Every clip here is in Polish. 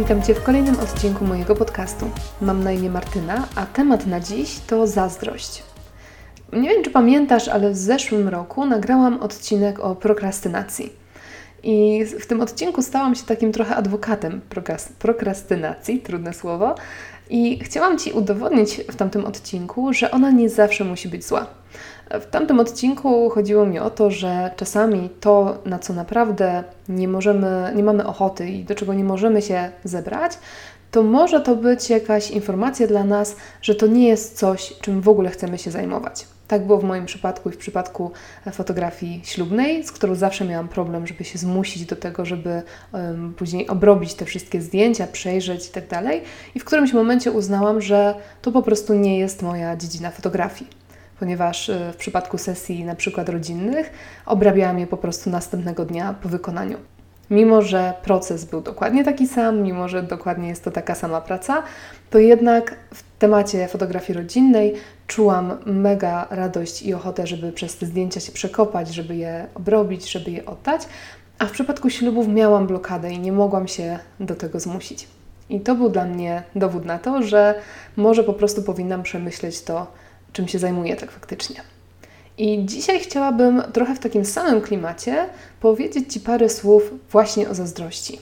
Witam Cię w kolejnym odcinku mojego podcastu. Mam na imię Martyna, a temat na dziś to zazdrość. Nie wiem, czy pamiętasz, ale w zeszłym roku nagrałam odcinek o prokrastynacji. I w tym odcinku stałam się takim trochę adwokatem prokrastynacji, trudne słowo, i chciałam Ci udowodnić w tamtym odcinku, że ona nie zawsze musi być zła. W tamtym odcinku chodziło mi o to, że czasami to, na co naprawdę nie możemy, nie mamy ochoty i do czego nie możemy się zebrać, to może to być jakaś informacja dla nas, że to nie jest coś, czym w ogóle chcemy się zajmować. Tak było w moim przypadku i w przypadku fotografii ślubnej, z którą zawsze miałam problem, żeby się zmusić do tego, żeby um, później obrobić te wszystkie zdjęcia, przejrzeć i tak dalej. I w którymś momencie uznałam, że to po prostu nie jest moja dziedzina fotografii ponieważ y, w przypadku sesji na przykład rodzinnych obrabiałam je po prostu następnego dnia po wykonaniu. Mimo, że proces był dokładnie taki sam, mimo, że dokładnie jest to taka sama praca, to jednak w temacie fotografii rodzinnej czułam mega radość i ochotę, żeby przez te zdjęcia się przekopać, żeby je obrobić, żeby je oddać, a w przypadku ślubów miałam blokadę i nie mogłam się do tego zmusić. I to był dla mnie dowód na to, że może po prostu powinnam przemyśleć to czym się zajmuję tak faktycznie. I dzisiaj chciałabym trochę w takim samym klimacie powiedzieć Ci parę słów właśnie o zazdrości.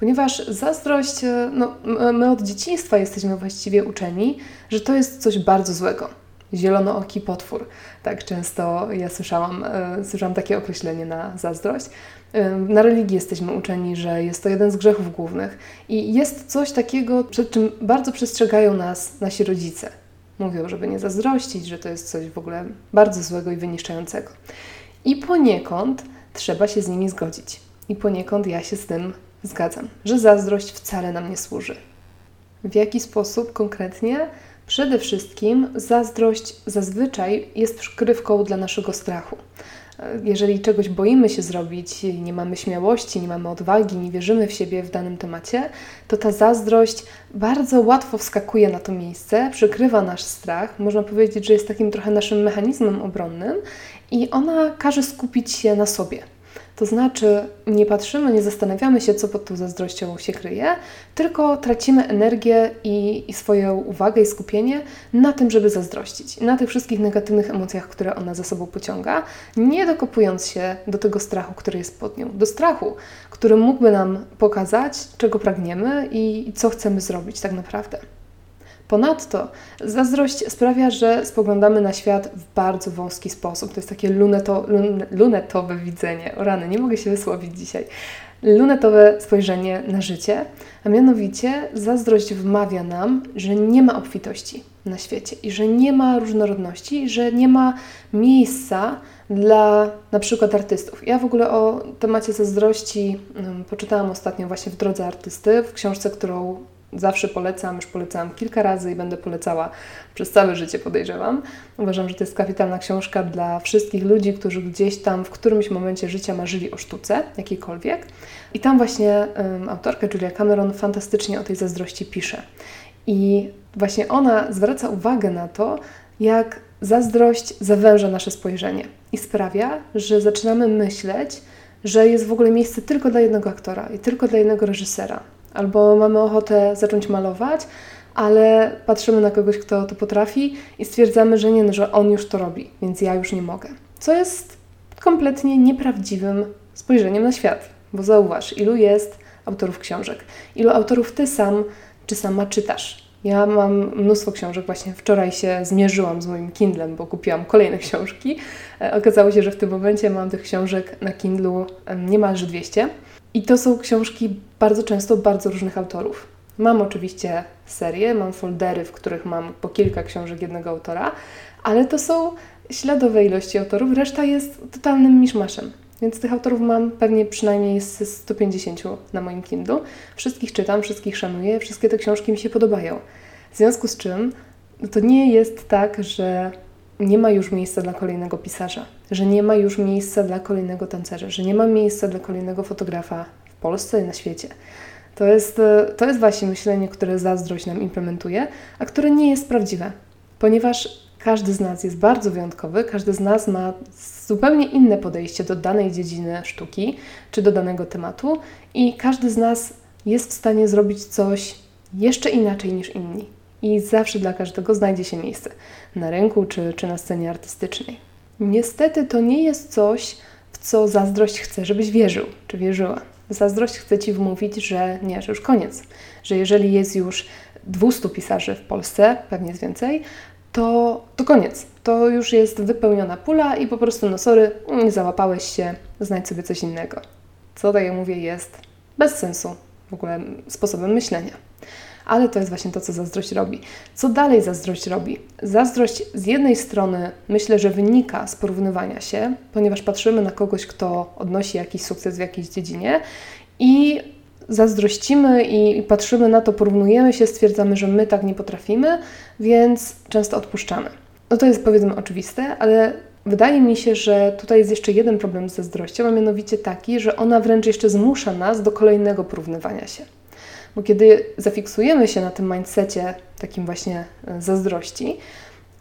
Ponieważ zazdrość, e, no, my od dzieciństwa jesteśmy właściwie uczeni, że to jest coś bardzo złego. Zielonooki potwór. Tak często ja słyszałam, e, słyszałam takie określenie na zazdrość. E, na religii jesteśmy uczeni, że jest to jeden z grzechów głównych i jest coś takiego, przed czym bardzo przestrzegają nas nasi rodzice Mówią, żeby nie zazdrościć, że to jest coś w ogóle bardzo złego i wyniszczającego. I poniekąd trzeba się z nimi zgodzić. I poniekąd ja się z tym zgadzam, że zazdrość wcale nam nie służy. W jaki sposób konkretnie? Przede wszystkim zazdrość zazwyczaj jest przykrywką dla naszego strachu jeżeli czegoś boimy się zrobić, nie mamy śmiałości, nie mamy odwagi, nie wierzymy w siebie w danym temacie, to ta zazdrość bardzo łatwo wskakuje na to miejsce, przykrywa nasz strach. Można powiedzieć, że jest takim trochę naszym mechanizmem obronnym i ona każe skupić się na sobie. To znaczy, nie patrzymy, nie zastanawiamy się, co pod tą zazdrością się kryje, tylko tracimy energię i, i swoją uwagę i skupienie na tym, żeby zazdrościć, na tych wszystkich negatywnych emocjach, które ona za sobą pociąga, nie dokopując się do tego strachu, który jest pod nią, do strachu, który mógłby nam pokazać, czego pragniemy i, i co chcemy zrobić tak naprawdę. Ponadto zazdrość sprawia, że spoglądamy na świat w bardzo wąski sposób. To jest takie luneto, lun, lunetowe widzenie. O rany, nie mogę się wysłowić dzisiaj. Lunetowe spojrzenie na życie, a mianowicie zazdrość wmawia nam, że nie ma obfitości na świecie i że nie ma różnorodności, że nie ma miejsca dla na przykład artystów. Ja w ogóle o temacie zazdrości um, poczytałam ostatnio właśnie w Drodze Artysty, w książce, którą Zawsze polecam, już polecałam kilka razy i będę polecała przez całe życie, podejrzewam. Uważam, że to jest kapitalna książka dla wszystkich ludzi, którzy gdzieś tam w którymś momencie życia marzyli o sztuce, jakiejkolwiek. I tam właśnie um, autorka Julia Cameron fantastycznie o tej zazdrości pisze. I właśnie ona zwraca uwagę na to, jak zazdrość zawęża nasze spojrzenie i sprawia, że zaczynamy myśleć, że jest w ogóle miejsce tylko dla jednego aktora i tylko dla jednego reżysera, albo mamy ochotę zacząć malować, ale patrzymy na kogoś, kto to potrafi i stwierdzamy, że nie, no, że on już to robi, więc ja już nie mogę. Co jest kompletnie nieprawdziwym spojrzeniem na świat, bo zauważ, ilu jest autorów książek, ilu autorów ty sam czy sama czytasz. Ja mam mnóstwo książek, właśnie wczoraj się zmierzyłam z moim Kindlem, bo kupiłam kolejne książki. E, okazało się, że w tym momencie mam tych książek na Kindlu niemalże 200. I to są książki bardzo często bardzo różnych autorów. Mam oczywiście serię, mam foldery, w których mam po kilka książek jednego autora, ale to są śladowe ilości autorów, reszta jest totalnym miszmaszem. Więc tych autorów mam pewnie przynajmniej z 150 na moim Kindle. Wszystkich czytam, wszystkich szanuję, wszystkie te książki mi się podobają. W związku z czym no to nie jest tak, że nie ma już miejsca dla kolejnego pisarza, że nie ma już miejsca dla kolejnego tancerza, że nie ma miejsca dla kolejnego fotografa w Polsce i na świecie. To jest, e, to jest właśnie myślenie, które zazdrość nam implementuje, a które nie jest prawdziwe, ponieważ każdy z nas jest bardzo wyjątkowy, każdy z nas ma zupełnie inne podejście do danej dziedziny sztuki czy do danego tematu i każdy z nas jest w stanie zrobić coś jeszcze inaczej niż inni. I zawsze dla każdego znajdzie się miejsce na rynku czy, czy na scenie artystycznej. Niestety to nie jest coś, w co zazdrość chce, żebyś wierzył czy wierzyła. Zazdrość chce ci wmówić, że nie, że już koniec, że jeżeli jest już 200 pisarzy w Polsce, pewnie jest więcej, to, to koniec. To już jest wypełniona pula i po prostu, no sorry, nie załapałeś się, znajdź sobie coś innego. Co, tak jak mówię, jest bez sensu w ogóle sposobem myślenia. Ale to jest właśnie to, co zazdrość robi. Co dalej zazdrość robi? Zazdrość z jednej strony myślę, że wynika z porównywania się, ponieważ patrzymy na kogoś, kto odnosi jakiś sukces w jakiejś dziedzinie i zazdrościmy i patrzymy na to, porównujemy się, stwierdzamy, że my tak nie potrafimy, więc często odpuszczamy. No to jest powiedzmy oczywiste, ale wydaje mi się, że tutaj jest jeszcze jeden problem z zazdrością, a mianowicie taki, że ona wręcz jeszcze zmusza nas do kolejnego porównywania się. Bo kiedy zafiksujemy się na tym mindsetie takim właśnie e, zazdrości,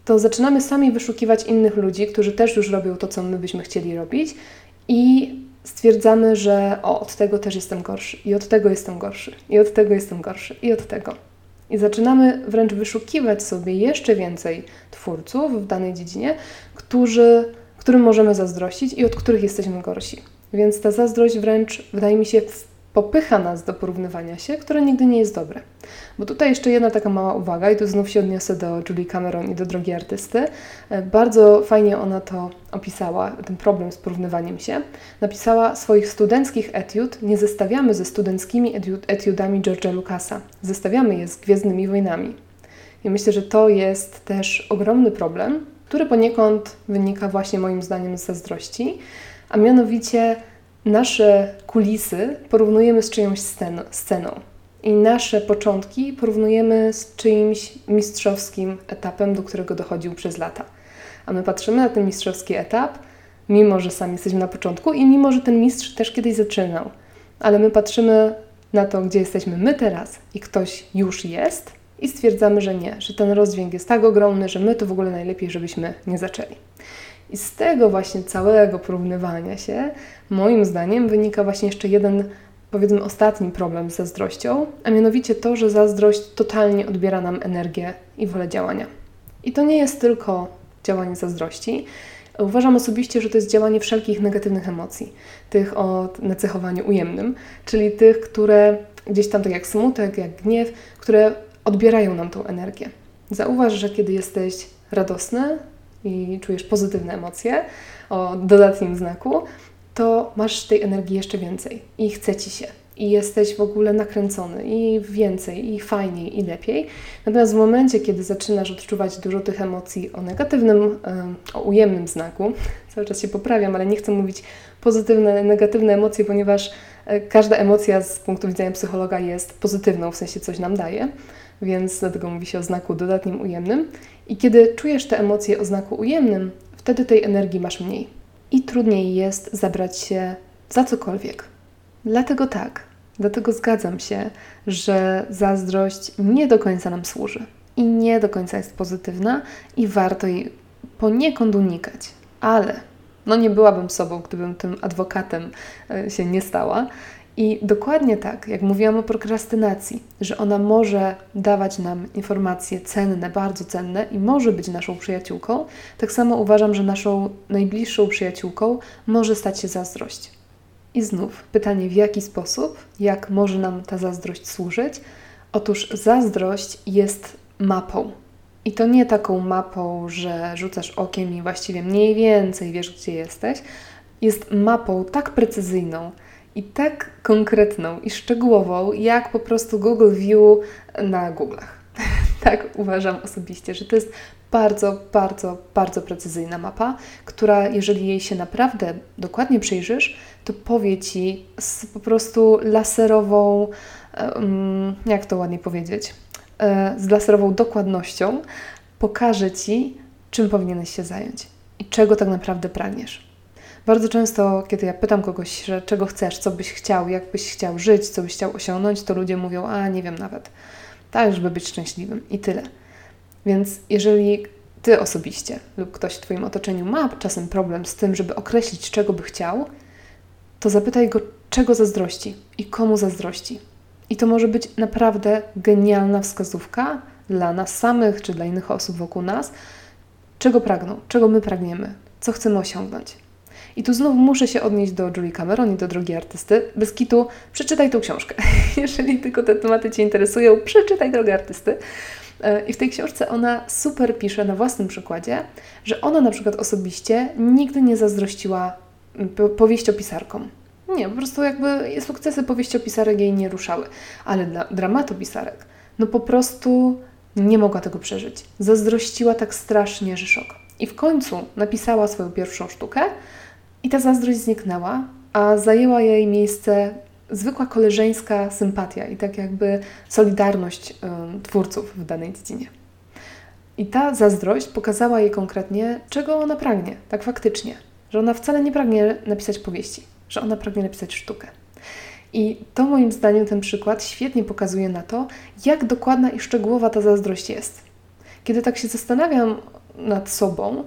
to zaczynamy sami wyszukiwać innych ludzi, którzy też już robią to, co my byśmy chcieli robić i stwierdzamy, że o, od tego też jestem gorszy, i od tego jestem gorszy, i od tego jestem gorszy, i od tego. I zaczynamy wręcz wyszukiwać sobie jeszcze więcej twórców w danej dziedzinie, którzy, którym możemy zazdrościć i od których jesteśmy gorsi. Więc ta zazdrość wręcz, wydaje mi się, popycha nas do porównywania się, które nigdy nie jest dobre. Bo tutaj jeszcze jedna taka mała uwaga, i tu znów się odniosę do Julie Cameron i do drogi artysty. E, bardzo fajnie ona to opisała, ten problem z porównywaniem się. Napisała swoich studenckich etiud nie zestawiamy ze studenckimi etiudami George'a Lucasa, zestawiamy je z Gwiezdnymi Wojnami. I myślę, że to jest też ogromny problem, który poniekąd wynika właśnie moim zdaniem z zazdrości, a mianowicie nasze kulisy porównujemy z czyjąś sceną i nasze początki porównujemy z czyimś mistrzowskim etapem, do którego dochodził przez lata. A my patrzymy na ten mistrzowski etap, mimo że sami jesteśmy na początku i mimo że ten mistrz też kiedyś zaczynał, ale my patrzymy na to, gdzie jesteśmy my teraz i ktoś już jest i stwierdzamy, że nie, że ten rozdźwięk jest tak ogromny, że my to w ogóle najlepiej, żebyśmy nie zaczęli. I z tego właśnie całego porównywania się, moim zdaniem, wynika właśnie jeszcze jeden, powiedzmy, ostatni problem z zazdrością, a mianowicie to, że zazdrość totalnie odbiera nam energię i wolę działania. I to nie jest tylko działanie zazdrości. Uważam osobiście, że to jest działanie wszelkich negatywnych emocji, tych o nacechowaniu ujemnym, czyli tych, które gdzieś tam, tak jak smutek, jak gniew, które odbierają nam tą energię. Zauważ, że kiedy jesteś radosny, i czujesz pozytywne emocje o dodatnim znaku, to masz tej energii jeszcze więcej i chce ci się. I jesteś w ogóle nakręcony i więcej, i fajniej, i lepiej. Natomiast w momencie, kiedy zaczynasz odczuwać dużo tych emocji o negatywnym, o ujemnym znaku, cały czas się poprawiam, ale nie chcę mówić pozytywne, negatywne emocje, ponieważ e, każda emocja z punktu widzenia psychologa jest pozytywną, w sensie coś nam daje więc dlatego mówi się o znaku dodatnim ujemnym. I kiedy czujesz te emocje o znaku ujemnym, wtedy tej energii masz mniej i trudniej jest zabrać się za cokolwiek. Dlatego tak, dlatego zgadzam się, że zazdrość nie do końca nam służy i nie do końca jest pozytywna i warto jej poniekąd unikać. Ale no nie byłabym sobą, gdybym tym adwokatem e, się nie stała. I dokładnie tak, jak mówiłam o prokrastynacji, że ona może dawać nam informacje cenne, bardzo cenne i może być naszą przyjaciółką, tak samo uważam, że naszą najbliższą przyjaciółką może stać się zazdrość. I znów pytanie, w jaki sposób, jak może nam ta zazdrość służyć? Otóż zazdrość jest mapą. I to nie taką mapą, że rzucasz okiem i właściwie mniej więcej wiesz, gdzie jesteś. Jest mapą tak precyzyjną, i tak konkretną i szczegółową, jak po prostu Google View na Google'ach. tak uważam osobiście, że to jest bardzo, bardzo, bardzo precyzyjna mapa, która, jeżeli jej się naprawdę dokładnie przyjrzysz, to powie Ci z po prostu laserową, jak to ładnie powiedzieć, e, z laserową dokładnością, pokaże Ci, czym powinieneś się zająć i czego tak naprawdę pragniesz. Bardzo często, kiedy ja pytam kogoś, że czego chcesz, co byś chciał, jak byś chciał żyć, co byś chciał osiągnąć, to ludzie mówią, a nie wiem nawet. Tak, żeby być szczęśliwym i tyle. Więc jeżeli ty osobiście lub ktoś w Twoim otoczeniu ma czasem problem z tym, żeby określić, czego by chciał, to zapytaj go, czego zazdrości i komu zazdrości. I to może być naprawdę genialna wskazówka dla nas samych czy dla innych osób wokół nas, czego pragną, czego my pragniemy, co chcemy osiągnąć. I tu znów muszę się odnieść do Julie Cameron i do drugiej artysty. Bez kitu, przeczytaj tą książkę. Jeżeli tylko te tematy Cię interesują, przeczytaj drogę artysty. E, I w tej książce ona super pisze na własnym przykładzie, że ona na przykład osobiście nigdy nie zazdrościła powieściopisarkom. Nie, po prostu jakby sukcesy powieściopisarek jej nie ruszały. Ale dla dramatopisarek, no po prostu nie mogła tego przeżyć. Zazdrościła tak strasznie, że szok. I w końcu napisała swoją pierwszą sztukę i ta zazdrość zniknęła, a zajęła jej miejsce zwykła koleżeńska sympatia i tak jakby solidarność twórców w danej dziedzinie. I ta zazdrość pokazała jej konkretnie, czego ona pragnie, tak faktycznie. Że ona wcale nie pragnie napisać powieści, że ona pragnie napisać sztukę. I to moim zdaniem ten przykład świetnie pokazuje na to, jak dokładna i szczegółowa ta zazdrość jest. Kiedy tak się zastanawiam nad sobą,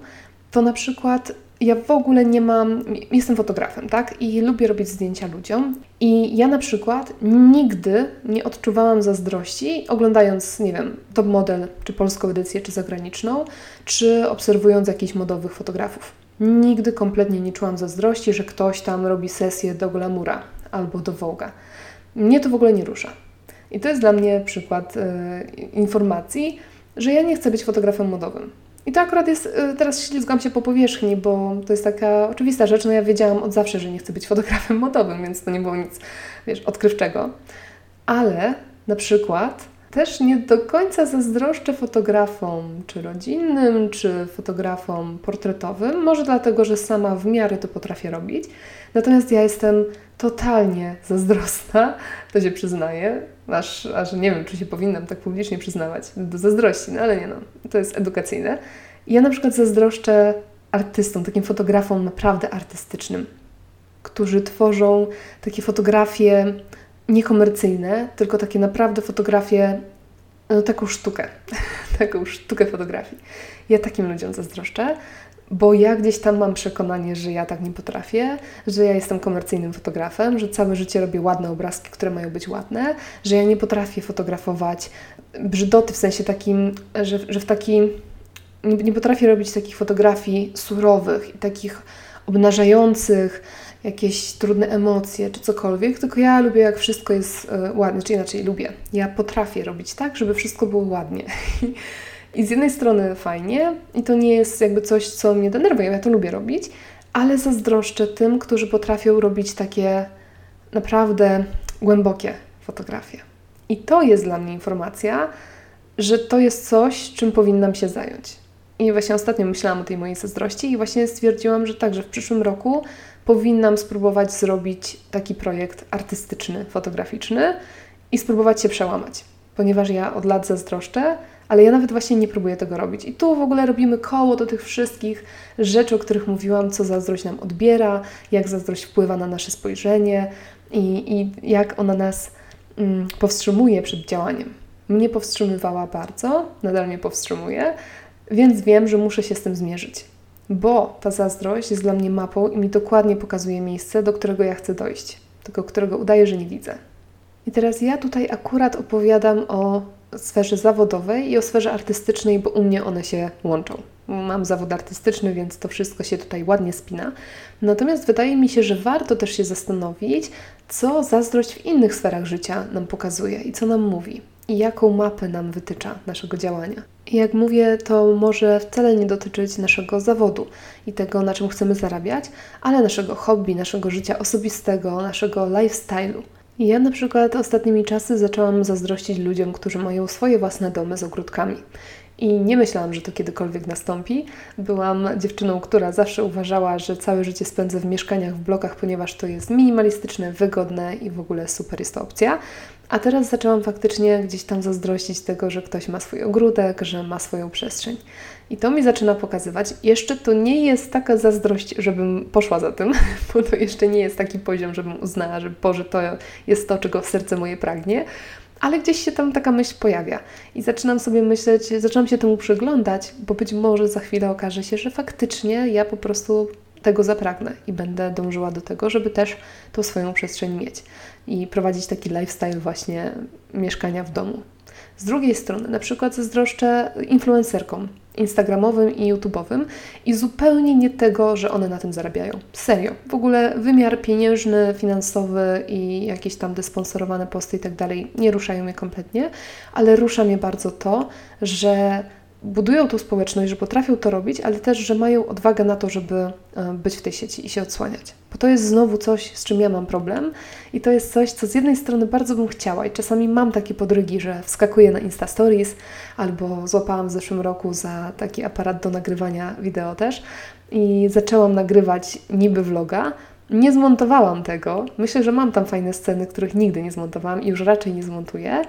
to na przykład ja w ogóle nie mam, jestem fotografem, tak? I lubię robić zdjęcia ludziom. I ja na przykład nigdy nie odczuwałam zazdrości, oglądając, nie wiem, top model, czy polską edycję, czy zagraniczną, czy obserwując jakichś modowych fotografów. Nigdy kompletnie nie czułam zazdrości, że ktoś tam robi sesję do Glamoura albo do Voga. Mnie to w ogóle nie rusza. I to jest dla mnie przykład yy, informacji, że ja nie chcę być fotografem modowym. I to akurat jest, y, teraz ślizgam się po powierzchni, bo to jest taka oczywista rzecz. No ja wiedziałam od zawsze, że nie chcę być fotografem modowym, więc to nie było nic, wiesz, odkrywczego. Ale na przykład też nie do końca zazdroszczę fotografom, czy rodzinnym, czy fotografom portretowym, może dlatego, że sama w miarę to potrafię robić. Natomiast ja jestem totalnie zazdrosna, to się przyznaję, aż, aż nie wiem, czy się powinnam tak publicznie przyznawać do zazdrości, no ale nie no, to jest edukacyjne. ja na przykład zazdroszczę artystom, takim fotografom naprawdę artystycznym, którzy tworzą takie fotografie niekomercyjne, tylko takie naprawdę fotografie, no taką sztukę, taką sztukę fotografii. Ja takim ludziom zazdroszczę, bo ja gdzieś tam mam przekonanie, że ja tak nie potrafię, że ja jestem komercyjnym fotografem, że całe życie robię ładne obrazki, które mają być ładne, że ja nie potrafię fotografować brzydoty w sensie takim, że, że w taki nie, nie potrafię robić takich fotografii surowych i takich obnażających jakieś trudne emocje czy cokolwiek, tylko ja lubię, jak wszystko jest y, ładne, czy inaczej lubię. Ja potrafię robić tak, żeby wszystko było ładnie. I z jednej strony fajnie, i to nie jest jakby coś, co mnie denerwuje, ja to lubię robić, ale zazdroszczę tym, którzy potrafią robić takie naprawdę głębokie fotografie. I to jest dla mnie informacja, że to jest coś, czym powinnam się zająć. I właśnie ostatnio myślałam o tej mojej zazdrości i właśnie stwierdziłam, że także w przyszłym roku powinnam spróbować zrobić taki projekt artystyczny, fotograficzny i spróbować się przełamać, ponieważ ja od lat zazdroszczę, ale ja nawet właśnie nie próbuję tego robić. I tu w ogóle robimy koło do tych wszystkich rzeczy, o których mówiłam, co zazdrość nam odbiera, jak zazdrość wpływa na nasze spojrzenie i, i jak ona nas mm, powstrzymuje przed działaniem. Mnie powstrzymywała bardzo, nadal mnie powstrzymuje, więc wiem, że muszę się z tym zmierzyć. Bo ta zazdrość jest dla mnie mapą i mi dokładnie pokazuje miejsce, do którego ja chcę dojść, tego, którego udaję, że nie widzę. I teraz ja tutaj akurat opowiadam o sferze zawodowej i o sferze artystycznej, bo u mnie one się łączą. Mam zawód artystyczny, więc to wszystko się tutaj ładnie spina. Natomiast wydaje mi się, że warto też się zastanowić, co zazdrość w innych sferach życia nam pokazuje i co nam mówi i jaką mapę nam wytycza naszego działania. Jak mówię, to może wcale nie dotyczyć naszego zawodu i tego, na czym chcemy zarabiać, ale naszego hobby, naszego życia osobistego, naszego lifestyle'u. Ja na przykład ostatnimi czasy zaczęłam zazdrościć ludziom, którzy mają swoje własne domy z ogródkami. I nie myślałam, że to kiedykolwiek nastąpi. Byłam dziewczyną, która zawsze uważała, że całe życie spędzę w mieszkaniach w blokach, ponieważ to jest minimalistyczne, wygodne i w ogóle super jest to opcja. A teraz zaczęłam faktycznie gdzieś tam zazdrościć tego, że ktoś ma swój ogródek, że ma swoją przestrzeń. I to mi zaczyna pokazywać, jeszcze to nie jest taka zazdrość, żebym poszła za tym, bo to jeszcze nie jest taki poziom, żebym uznała, że Boże, to jest to, czego serce moje pragnie, ale gdzieś się tam taka myśl pojawia. I zaczynam sobie myśleć, zaczynam się temu przyglądać, bo być może za chwilę okaże się, że faktycznie ja po prostu tego zapragnę i będę dążyła do tego, żeby też tą swoją przestrzeń mieć i prowadzić taki lifestyle właśnie mieszkania w domu. Z drugiej strony, na przykład zazdroszczę influencerkom instagramowym i youtubowym i zupełnie nie tego, że one na tym zarabiają. Serio. W ogóle wymiar pieniężny, finansowy i jakieś tam desponsorowane posty i tak dalej nie ruszają mnie kompletnie, ale rusza mnie bardzo to, że budują tą społeczność, że potrafią to robić, ale też, że mają odwagę na to, żeby e, być w tej sieci i się odsłaniać. Bo to jest znowu coś, z czym ja mam problem i to jest coś, co z jednej strony bardzo bym chciała i czasami mam takie podrygi, że wskakuję na Insta Stories albo złapałam w zeszłym roku za taki aparat do nagrywania wideo też i zaczęłam nagrywać niby vloga, nie zmontowałam tego. Myślę, że mam tam fajne sceny, których nigdy nie zmontowałam i już raczej nie zmontuję.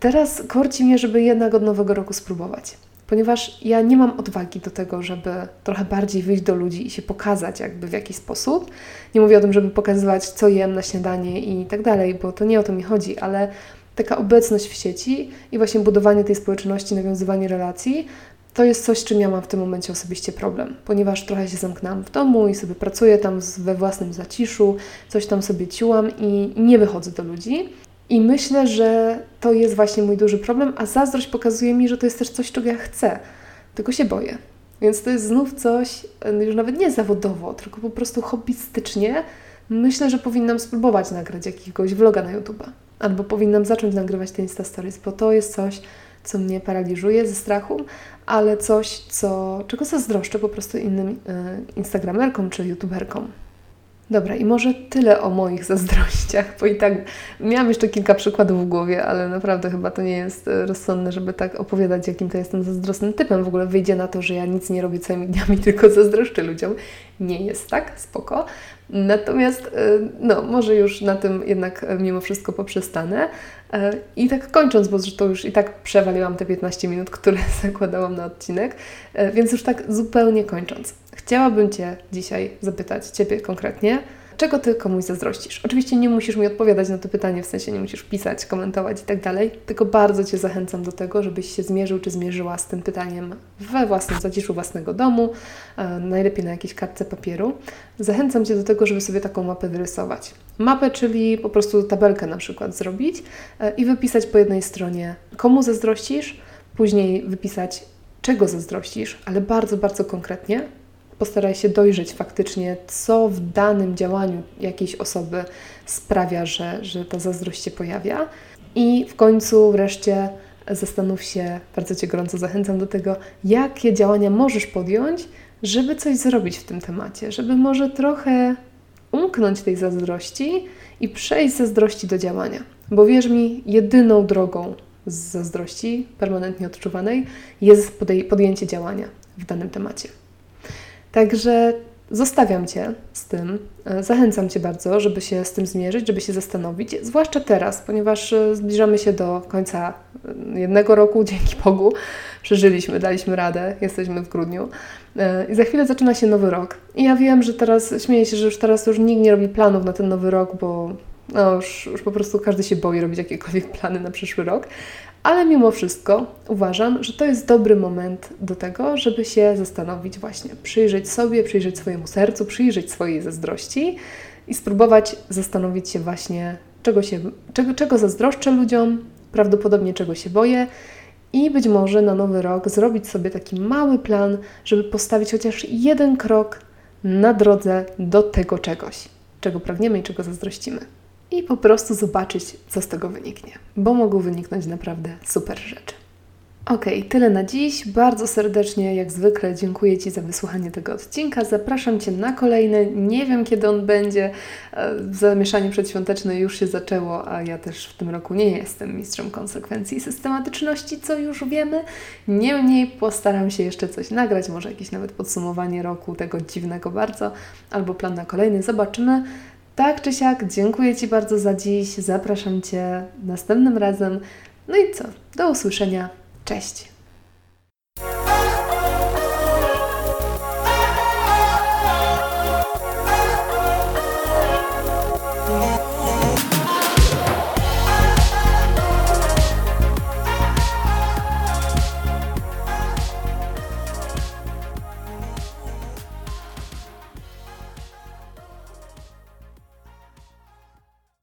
Teraz korci mnie, żeby jednak od nowego roku spróbować ponieważ ja nie mam odwagi do tego, żeby trochę bardziej wyjść do ludzi i się pokazać jakby w jakiś sposób. Nie mówię o tym, żeby pokazywać, co jem na śniadanie i tak dalej, bo to nie o to mi chodzi, ale taka obecność w sieci i właśnie budowanie tej społeczności, nawiązywanie relacji, to jest coś, czym ja mam w tym momencie osobiście problem, ponieważ trochę się zamknęłam w domu i sobie pracuję tam we własnym zaciszu, coś tam sobie ciułam i nie wychodzę do ludzi. I myślę, że to jest właśnie mój duży problem, a zazdrość pokazuje mi, że to jest też coś, czego ja chcę, tylko się boję. Więc to jest znów coś, już nawet nie zawodowo, tylko po prostu hobbystycznie. Myślę, że powinnam spróbować nagrać jakiegoś vloga na YouTube. Albo powinnam zacząć nagrywać te Insta Stories, bo to jest coś, co mnie paraliżuje ze strachu, ale coś, co, czego zazdroszczę po prostu innym y, Instagramerkom czy YouTuberkom. Dobra, i może tyle o moich zazdrościach, bo i tak miałam jeszcze kilka przykładów w głowie, ale naprawdę chyba to nie jest e, rozsądne, żeby tak opowiadać, jakim to jestem zazdrosnym typem. W ogóle wyjdzie na to, że ja nic nie robię całymi dniami, tylko zazdroszczę ludziom. Nie jest tak, spoko. Natomiast, e, no, może już na tym jednak e, mimo wszystko poprzestanę. I tak kończąc, bo zresztą już i tak przewaliłam te 15 minut, które zakładałam na odcinek, więc już tak zupełnie kończąc. Chciałabym Cię dzisiaj zapytać, Ciebie konkretnie, czego Ty komuś zazdrościsz? Oczywiście nie musisz mi odpowiadać na to pytanie, w sensie nie musisz pisać, komentować i tak dalej, tylko bardzo Cię zachęcam do tego, żebyś się zmierzył czy zmierzyła z tym pytaniem we własnym zaciszu własnego domu, e, najlepiej na jakiejś kartce papieru. Zachęcam Cię do tego, żeby sobie taką mapę wyrysować. Mapę, czyli po prostu tabelkę na przykład zrobić e, i wypisać po jednej stronie, komu zazdrościsz, później wypisać, czego zazdrościsz, ale bardzo, bardzo konkretnie, postaraj się dojrzeć faktycznie, co w danym działaniu jakiejś osoby sprawia, że, że ta zazdrość się pojawia. I w końcu wreszcie zastanów się, bardzo Cię gorąco zachęcam do tego, jakie działania możesz podjąć, żeby coś zrobić w tym temacie, żeby może trochę umknąć tej zazdrości i przejść z zazdrości do działania. Bo wierz mi, jedyną drogą z zazdrości permanentnie odczuwanej jest podjęcie działania w danym temacie. Także zostawiam Cię z tym. E, zachęcam Cię bardzo, żeby się z tym zmierzyć, żeby się zastanowić, zwłaszcza teraz, ponieważ e, zbliżamy się do końca e, jednego roku, dzięki Bogu. Przeżyliśmy, daliśmy radę, jesteśmy w grudniu. I za chwilę zaczyna się nowy rok. I ja wiem, że teraz, śmieję się, że już teraz już nikt nie robi planów na ten nowy rok, bo no już, już po prostu każdy się boi robić jakiekolwiek plany na przyszły rok, ale mimo wszystko uważam, że to jest dobry moment do tego, żeby się zastanowić właśnie, przyjrzeć sobie, przyjrzeć swojemu sercu, przyjrzeć swojej zazdrości i spróbować zastanowić się właśnie, czego, się, czego, czego zazdroszczę ludziom, prawdopodobnie czego się boję i być może na nowy rok zrobić sobie taki mały plan, żeby postawić chociaż jeden krok na drodze do tego czegoś, czego pragniemy i czego zazdrościmy i po prostu zobaczyć, co z tego wyniknie, bo mogą wyniknąć naprawdę super rzeczy. Ok, tyle na dziś. Bardzo serdecznie, jak zwykle, dziękuję Ci za wysłuchanie tego odcinka. Zapraszam Cię na kolejny. Nie wiem, kiedy on będzie. E, zamieszanie przedświąteczne już się zaczęło, a ja też w tym roku nie jestem mistrzem konsekwencji i systematyczności, co już wiemy. Niemniej postaram się jeszcze coś nagrać, może jakieś nawet podsumowanie roku tego dziwnego bardzo, albo plan na kolejny. Zobaczymy. Tak czy siak, dziękuję Ci bardzo za dziś. Zapraszam Cię następnym razem. No i co? Do usłyszenia. Cześć.